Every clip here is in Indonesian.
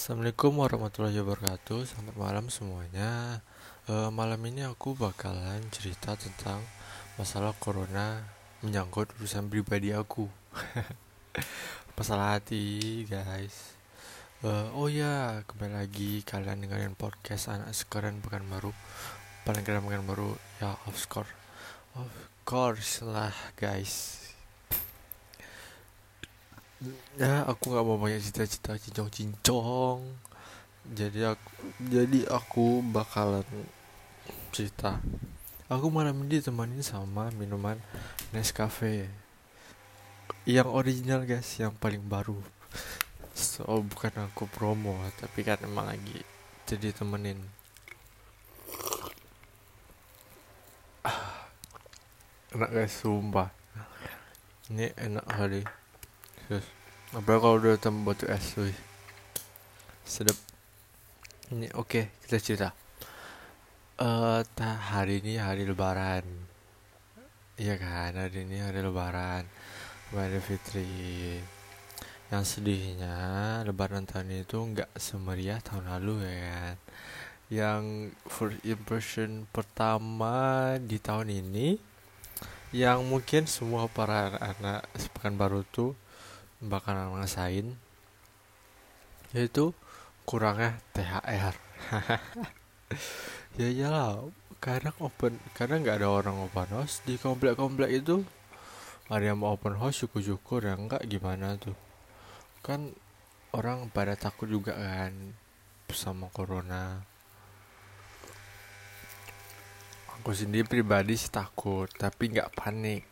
Assalamualaikum warahmatullahi wabarakatuh. Selamat malam semuanya. Uh, Malam ini aku bakalan cerita tentang Masalah corona Menyangkut urusan pribadi aku. Masalah hati guys. Uh, Oh ya kembali lagi Kalian dengerin podcast Anak sekarang bukan baru. Paling keren bukan baru Ya of course. Of course lah guys ya aku nggak mau banyak cita-cita cincong-cincong. Jadi aku jadi aku bakalan cerita. Aku malam ini ditemanin sama minuman Nescafe. Yang original guys yang paling baru. So bukan aku promo tapi kan emang lagi jadi temenin. Enak guys sumpah. Ini enak kali Terus apa kalau udah tambah batu es wih. Sedap. Ini oke okay, kita cerita. Uh, hari ini hari lebaran. Iya kan hari ini hari lebaran. Hari Fitri. Yang sedihnya lebaran tahun itu nggak semeriah tahun lalu ya kan? Yang first impression pertama di tahun ini yang mungkin semua para anak sepekan baru tuh bakalan ngerasain yaitu kurangnya THR ya iyalah kadang open kadang nggak ada orang open house di komplek-komplek itu ada yang mau open house syukur-syukur ya enggak gimana tuh? Kan orang pada takut juga kan sama corona. Aku sendiri pribadi sih takut tapi nggak panik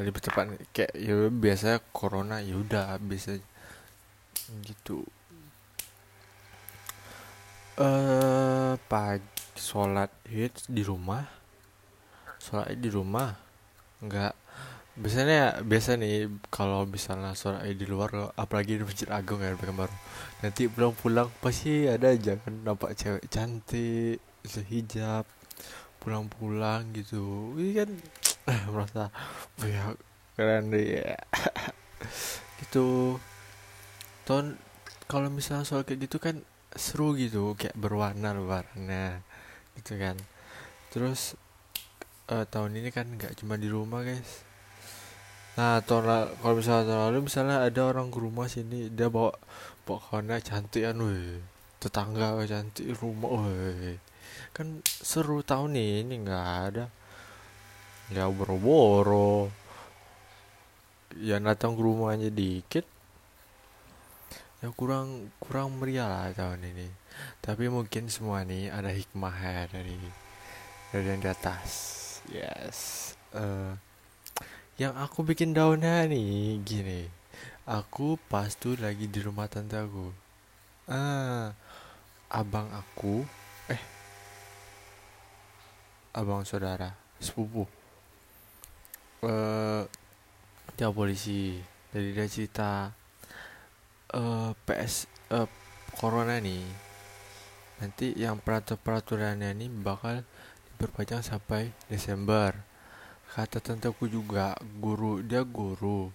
lebih cepat kayak ya biasa corona ya udah bisa gitu. Eh uh, pagi sholat id di rumah. Sholat id di rumah enggak biasanya biasa nih kalau misalnya sholat id di luar apalagi di masjid agung ya baru nanti pulang-pulang pasti ada aja kan nampak cewek cantik sehijab pulang-pulang gitu. Ini kan merasa ya keren deh ya. Gitu. Ton kalau misalnya soal kayak gitu kan seru gitu kayak berwarna lebarannya gitu kan. Terus uh, tahun ini kan nggak cuma di rumah guys. Nah tahun kalau misalnya tahun lalu misalnya ada orang ke rumah sini dia bawa bawa kawannya cantik kan weh tetangga cantik rumah weh. Kan seru tahun ini nggak ada ya boro-boro. Ya datang ke rumahnya dikit. Ya kurang kurang meriah lah tahun ini. Tapi mungkin semua nih ada hikmah ya dari dari yang di atas. Yes. Uh, yang aku bikin daunnya nih gini. Aku pas tuh lagi di rumah tante aku. Ah abang aku eh abang saudara sepupu uh, dia polisi jadi dia cerita uh, PS uh, corona nih. Nanti yang peraturan peraturannya ini bakal diperpanjang sampai Desember. Kata tentuku juga guru dia guru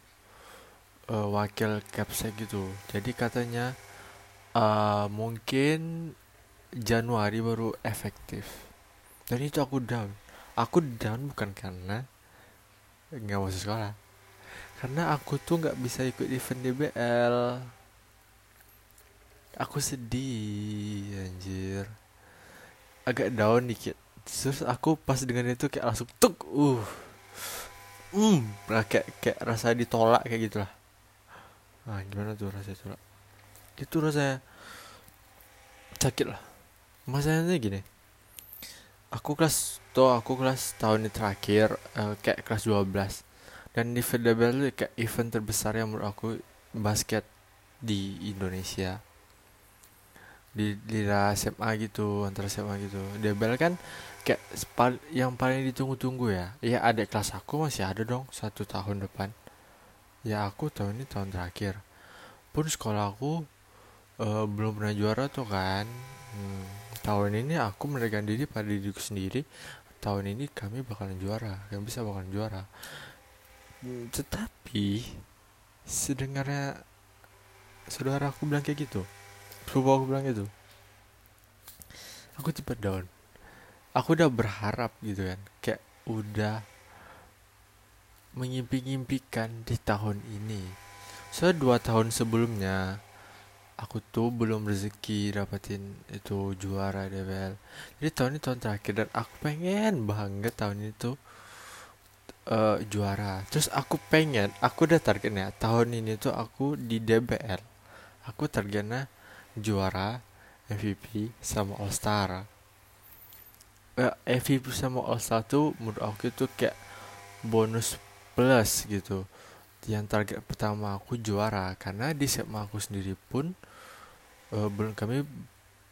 uh, wakil capsek gitu. Jadi katanya uh, mungkin Januari baru efektif. Dan itu aku down. Aku down bukan karena nggak masuk sekolah. Karena aku tuh nggak bisa ikut event DBL aku sedih anjir. Agak down dikit. Terus aku pas dengan itu kayak langsung tuk uh. Hmm nah, kayak kayak rasa ditolak kayak gitulah. Ah gimana tuh rasa tolak itu rasanya sakit lah. Masalahnya gini. Aku kelas tuh aku kelas tahun terakhir uh, kayak kelas 12 dan DBL itu kayak event terbesar yang menurut aku basket di Indonesia. Di di SMA gitu antara SMA gitu. DBL kan kayak yang paling ditunggu-tunggu ya. Ya adik kelas aku masih ada dong satu tahun depan. Ya aku tahun ini tahun terakhir. Pun sekolah aku uh, belum pernah juara tuh kan. Hmm, tahun ini aku menekan diri pada diriku sendiri tahun ini kami bakalan juara yang bisa bakalan juara. Hmm, tetapi sedengarnya saudara aku bilang kayak gitu coba aku bilang gitu aku tiba down. Aku udah berharap gitu kan kayak udah mengimpi-impikan di tahun ini. So dua tahun sebelumnya aku tuh belum rezeki dapetin itu juara DBL jadi tahun ini tahun terakhir dan aku pengen banget tahun itu uh, juara. Terus aku pengen aku udah targetnya tahun ini tuh aku di DBL aku targetnya juara MVP sama All Star uh, eh, MVP sama All Star tuh menurut aku itu kayak bonus plus gitu. Yang target pertama aku juara karena di SMA aku sendiri pun uh, belum kami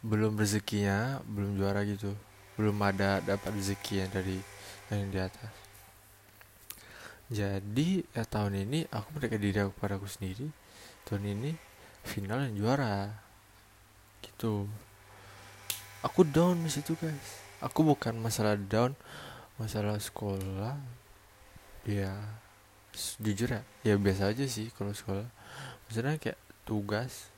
belum rezekinya belum juara gitu. Belum ada dapat rezeki yang dari yang di atas. Jadi ya tahun ini aku mereka diri aku pada aku sendiri. Tahun ini final yang juara. Gitu. Aku down di situ guys. Aku bukan masalah down masalah sekolah. Ya jujur ya. Ya biasa aja sih kalau sekolah. Maksudnya kayak tugas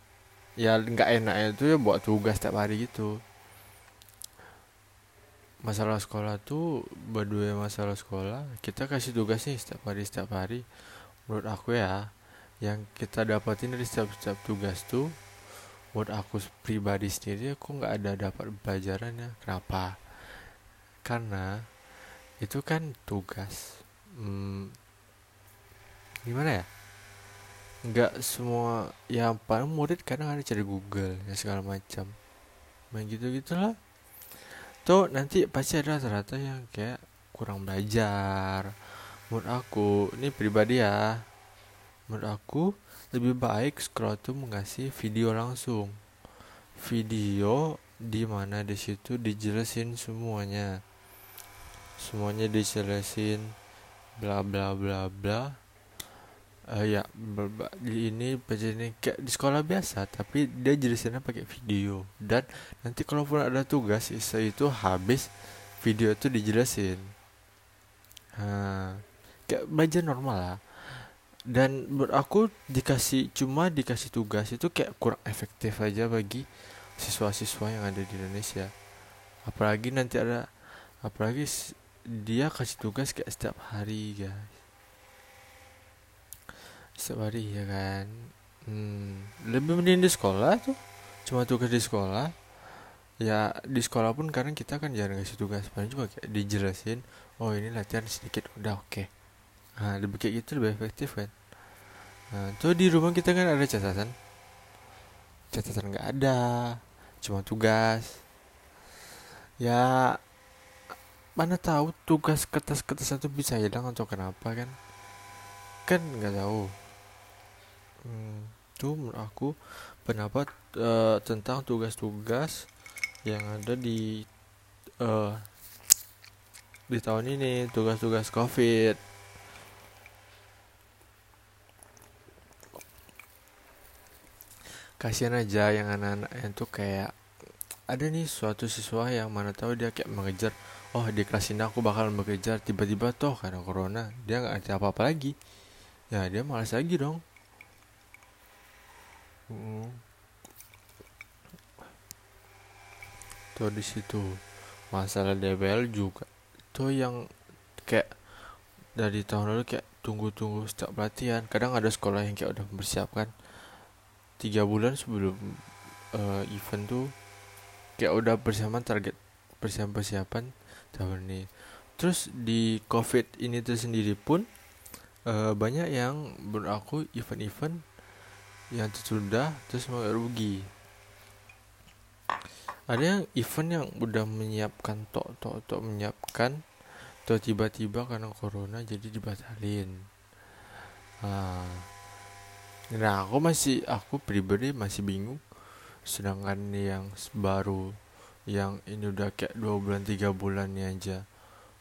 ya nggak enak itu ya buat tugas setiap hari gitu. Masalah sekolah tuh berdua masalah sekolah kita kasih tugas nih setiap hari setiap hari. Menurut aku ya yang kita dapatin dari setiap setiap tugas tuh menurut aku pribadi sendiri aku nggak ada dapat pelajarannya. Kenapa? Karena itu kan tugas. Hmm, gimana ya nggak semua yang paling murid kadang ada cari Google ya segala macam. Main gitu gitulah tuh nanti pasti ada rata-rata yang kayak kurang belajar. Menurut aku ini pribadi ya. Menurut aku lebih baik scroll tuh mengasih video langsung. Video di mana di situ dijelasin semuanya. Semuanya dijelasin bla bla bla bla uh, ya di ini ini kayak di sekolah biasa tapi dia jelasinnya pakai video. Dan nanti kalaupun ada tugas isa itu habis video itu dijelasin. Nah, kayak belajar normal lah. Dan menurut aku dikasih cuma dikasih tugas itu kayak kurang efektif aja bagi siswa-siswa yang ada di Indonesia. Apalagi nanti ada apalagi dia kasih tugas kayak setiap hari guys setiap hari ya kan? Hmm, lebih mending di sekolah tuh. Cuma tugas di sekolah. Ya di sekolah pun karena kita kan jarang kasih tugas. Paling juga kayak dijelasin oh ini latihan sedikit udah oke. Okay. nah lebih kayak gitu lebih efektif kan. Nah tuh di rumah kita kan ada catatan. Catatan nggak ada cuma tugas. Ya mana tahu tugas kertas-kertas itu bisa hilang atau kenapa kan? Kan nggak tahu hmm, tuh menurut aku pendapat uh, tentang tugas-tugas yang ada di uh, di tahun ini tugas-tugas covid. Kasihan aja yang anak-anak tuh kayak ada nih suatu siswa yang mana tahu dia kayak mengejar oh di kelas ini aku bakal bekerja tiba-tiba toh karena corona dia nggak ada apa-apa lagi. Ya dia malas lagi dong hmm. tuh di situ. Masalah DBL juga. Tuh yang kayak dari tahun lalu kayak tunggu-tunggu setiap pelatihan kadang ada sekolah yang kayak udah mempersiapkan tiga bulan sebelum uh, event tuh kayak udah persiapan target persiapan persiapan tahun ini. Terus di covid ini tuh sendiri pun uh, banyak yang menurut aku event-event yang tertunda terus mau rugi ada yang event yang udah menyiapkan tok tok tok menyiapkan tuh tiba-tiba karena corona jadi dibatalin. Nah, nah aku masih aku pribadi masih bingung. Sedangkan yang baru yang ini udah kayak dua bulan tiga bulan nih aja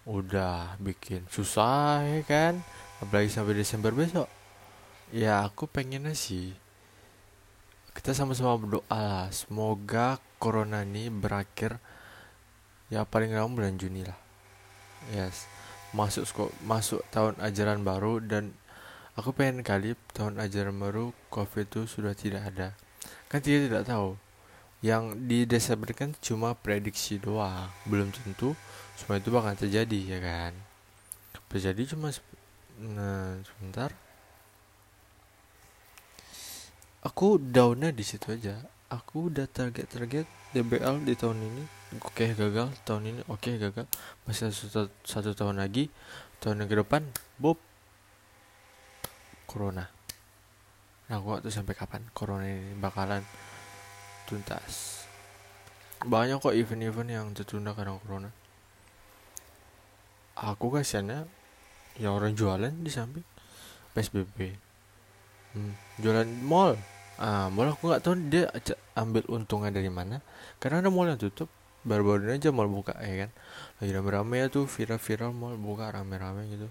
udah bikin susah ya kan? Apalagi sampai Desember besok. Ya aku pengennya sih kita sama-sama berdoa lah. Semoga corona ini berakhir ya paling lama bulan Juni lah. Yes. Masuk masuk tahun ajaran baru dan aku pengen kali tahun ajaran baru covid itu sudah tidak ada. Kan tidak tidak tahu. Yang di Desember kan cuma prediksi doang. Belum tentu semua itu bakal terjadi ya kan? Terjadi cuma nah sebentar aku downnya di situ aja. Aku udah target target DBL di tahun ini. Oke okay, gagal. Tahun ini oke okay, gagal. Masih satu, satu tahun lagi. Tahun yang ke depan bob corona. Nah gak tuh sampai kapan corona ini bakalan tuntas? Banyak kok event-event yang tertunda karena corona. Aku kasihannya ya orang jualan di samping. PSBB hmm, jualan mall ah mall aku nggak tahu dia ambil untungnya dari mana. Karena ada mall yang tutup baru-baru aja mall buka ya kan? Lagi rame-rame ya tuh viral-viral mall buka rame-rame gitu.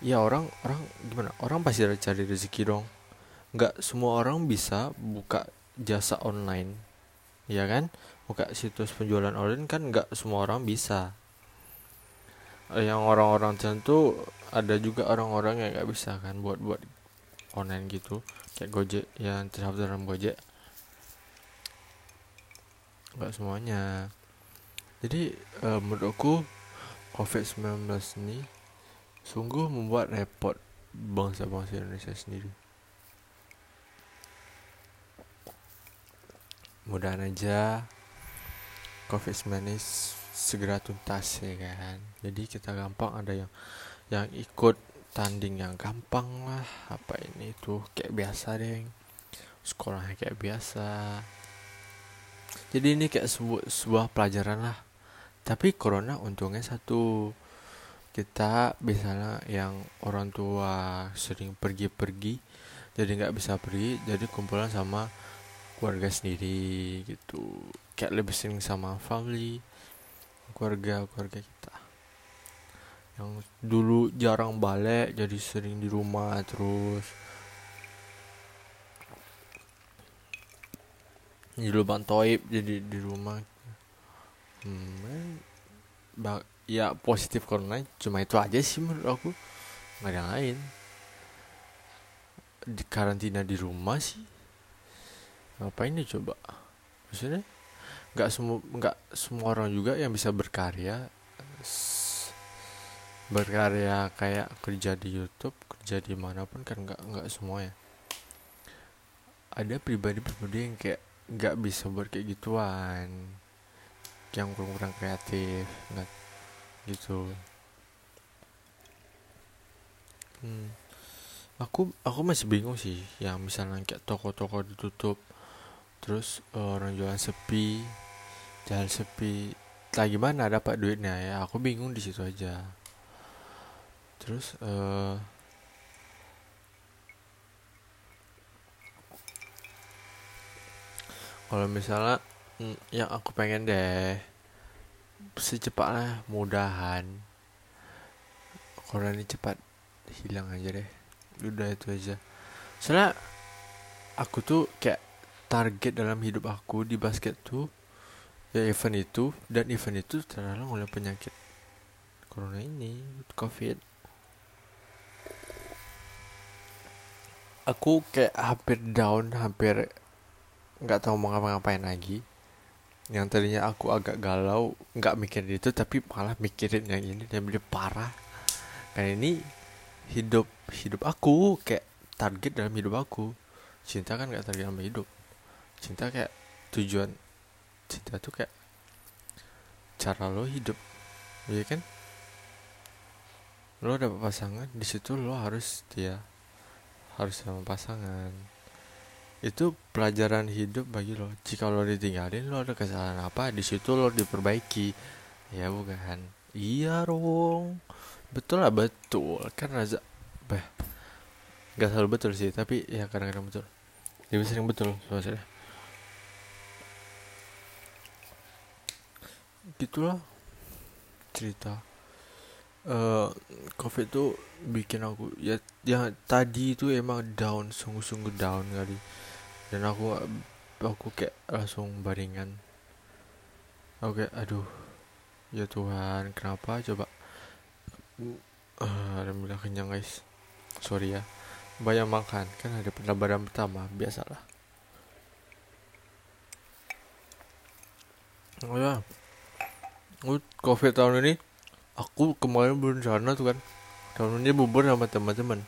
Ya orang orang gimana? Orang pasti cari rezeki dong. Nggak semua orang bisa buka jasa online ya kan? Buka situs penjualan online kan nggak semua orang bisa. Yang orang-orang tentu ada juga orang-orang yang nggak bisa kan buat buat online gitu. Kayak Gojek yang terdaftar dalam Gojek? Nggak semuanya. Jadi uh, menurutku COVID-19 ini sungguh membuat repot bangsa-bangsa Indonesia sendiri. Mudahan aja covid-19 segera tuntas ya kan? Jadi kita gampang ada yang yang ikut tanding yang gampang lah apa ini tuh kayak biasa deh. Sekolahnya kayak biasa. Jadi ini kayak sebuah, sebuah pelajaran lah. Tapi corona untungnya satu. Kita misalnya yang orang tua sering pergi-pergi jadi nggak bisa pergi jadi kumpulan sama keluarga sendiri gitu. Kayak lebih sering sama family keluarga keluarga kita yang dulu jarang balik jadi sering di rumah terus. Di lubang toib jadi di rumah. Hmm, ya positif corona cuma itu aja sih menurut aku. Nggak ada yang lain. Di karantina di rumah sih. Ngapain ya coba? Maksudnya nggak semua nggak semua orang juga yang bisa berkarya berkarya kayak kerja di YouTube kerja di mana pun kan nggak nggak semua ya. Ada pribadi-pribadi yang kayak nggak bisa buat kayak gituan yang kurang-kurang kreatif nggak gitu. Hmm. aku aku masih bingung sih yang misalnya kayak toko-toko ditutup terus uh, orang jualan sepi jalan sepi lagi mana dapat duitnya ya? Aku bingung di situ aja terus uh, kalau misalnya mm, yang aku pengen deh secepatnya mudahan corona ini cepat hilang aja deh. Udah itu aja. Soalnya aku tuh kayak target dalam hidup aku di basket tuh ya event itu dan event itu terhalang oleh penyakit corona ini covid aku kayak hampir down hampir nggak tahu mau ngapa-ngapain lagi. Yang tadinya aku agak galau nggak mikirin itu tapi malah mikirin yang ini dan lebih parah. Karena ini hidup hidup aku kayak target dalam hidup aku. Cinta kan nggak target dalam hidup. Cinta kayak tujuan cinta tuh kayak cara lo hidup. Ya kan? Lo dapet pasangan di situ lo harus dia harus sama pasangan. Itu pelajaran hidup bagi lo. Jika lo ditinggalin lo ada kesalahan apa di situ lo diperbaiki. Ya bukan? Iya dong betul lah betul. Kan raza bah gak selalu betul sih tapi ya kadang-kadang betul. Lebih sering betul soalnya gitulah cerita uh, covid tuh bikin aku ya yang tadi itu emang down sungguh-sungguh down kali. Dan aku aku kayak langsung baringan. Oke aduh ya Tuhan kenapa? Coba. Uh, alhamdulillah kenyang guys. Sorry ya. Banyak makan kan ada pendapatan pertama biasalah. Oh ya. Covid tahun ini aku kemarin berencana tuh kan. Tahun ini bubur sama teman-teman.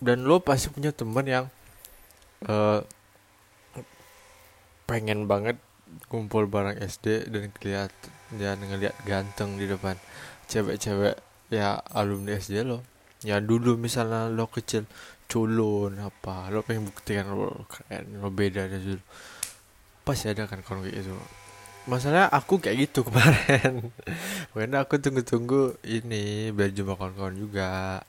Dan lo pasti punya teman yang uh, pengen banget kumpul bareng SD dan kelihat dan ngeliat ganteng di depan cewek-cewek ya alumni SD lo. Ya dulu misalnya lo kecil culun apa lo pengen buktikan lo keren lo beda dari dulu. Pasti ada kan kalau kayak gitu masalah aku kayak gitu kemarin. Karena aku tunggu-tunggu ini biar jumpa kawan-kawan juga.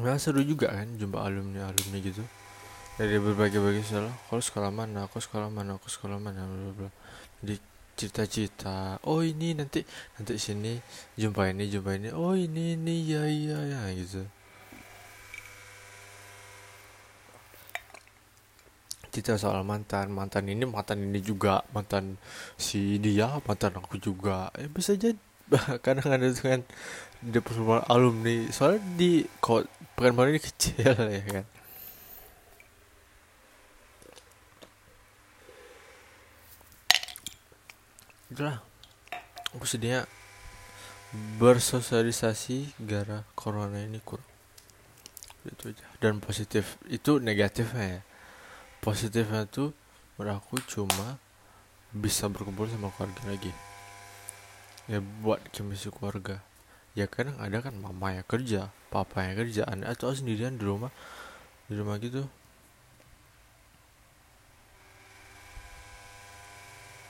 Nah seru juga kan jumpa alumni alumni gitu. Dari berbagai-bagai sekolah kalau sekolah mana? Aku sekolah mana? Aku sekolah mana? Bla jadi cita-cita oh ini nanti nanti sini jumpa ini jumpa ini. Oh ini ini ya ya ya gitu cerita soal mantan. Mantan ini mantan ini juga mantan si dia mantan aku juga. Eh bisa jadi. Kadang ada tuh kan di pertemuan alumni. Soalnya di kok pekan ini kecil ya kan. Itulah. Aku sedihnya bersosialisasi gara corona ini kurang. Itu aja. Dan positif. Itu negatifnya ya positifnya tuh menurut aku cuma bisa berkumpul sama keluarga lagi. Ya buat kemisi keluarga. Ya kadang ada kan mama yang kerja papa yang kerja anak atau sendirian di rumah di rumah gitu.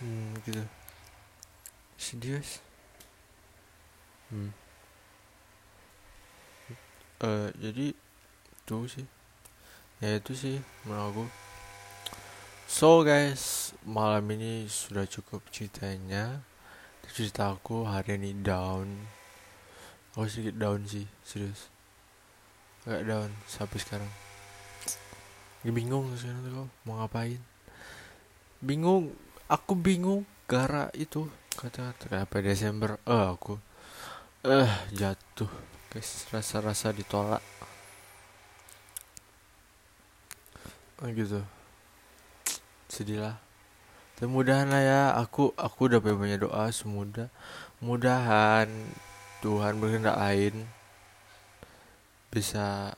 Hmm gitu. Serius? Hmm. Uh, jadi tuh sih. Ya itu sih menurut aku So guys, malam ini sudah cukup ceritanya. Cerita aku hari ini down. Aku sedikit down sih, serius. Agak down sampai sekarang. Gak bingung sekarang tuh mau ngapain. Bingung, aku bingung gara itu kata-kata apa Desember. Eh uh, aku eh uh, jatuh. Guys, rasa-rasa ditolak. Oh, gitu sedih lah dan mudahan lah ya aku aku udah banyak doa semudah mudahan Tuhan berkehendak lain bisa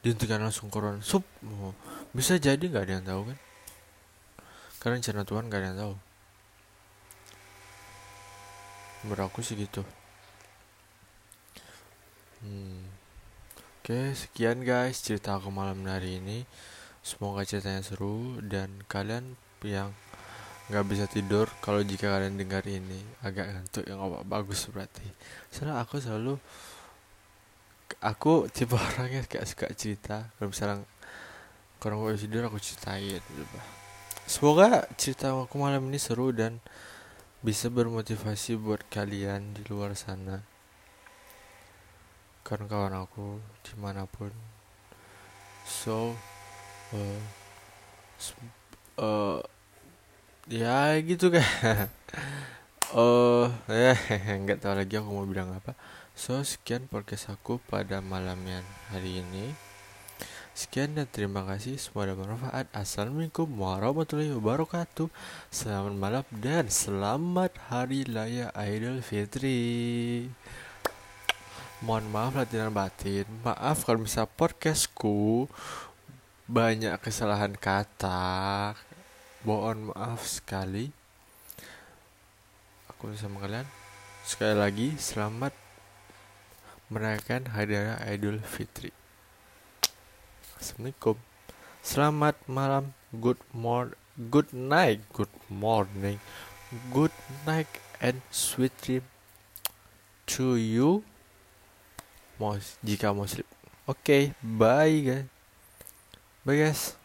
dihentikan langsung koron sup oh, bisa jadi nggak ada yang tahu kan? Karena rencana Tuhan nggak ada yang tahu. Beraku sih gitu. Hmm. oke sekian guys cerita aku malam hari ini Semoga ceritanya seru dan kalian yang nggak bisa tidur kalau jika kalian dengar ini agak ngantuk yang apa bagus berarti. Soalnya aku selalu aku tipe orangnya kayak suka cerita kalau misalnya kurang gak tidur aku ceritain gitu. Semoga cerita aku malam ini seru dan bisa bermotivasi buat kalian di luar sana. Kawan-kawan aku di mana pun. So, uh, uh, ya gitu kan oh ya nggak tahu lagi aku mau bilang apa. So sekian podcast aku pada malamnya hari ini. Sekian dan terima kasih. Semoga bermanfaat. Assalamualaikum warahmatullahi wabarakatuh. Selamat malam dan selamat hari raya Idul Fitri. Mohon maaf latihan batin. Maaf kalau misal podcastku banyak kesalahan kata. Mohon maaf sekali. Aku sama kalian. Sekali lagi selamat merayakan hari raya Idul Fitri. Assalamualaikum. Selamat malam. Good morning good night. Good morning. Good night and sweet dream to you. Jika mau sleep oke okay, bye guys Bye guys.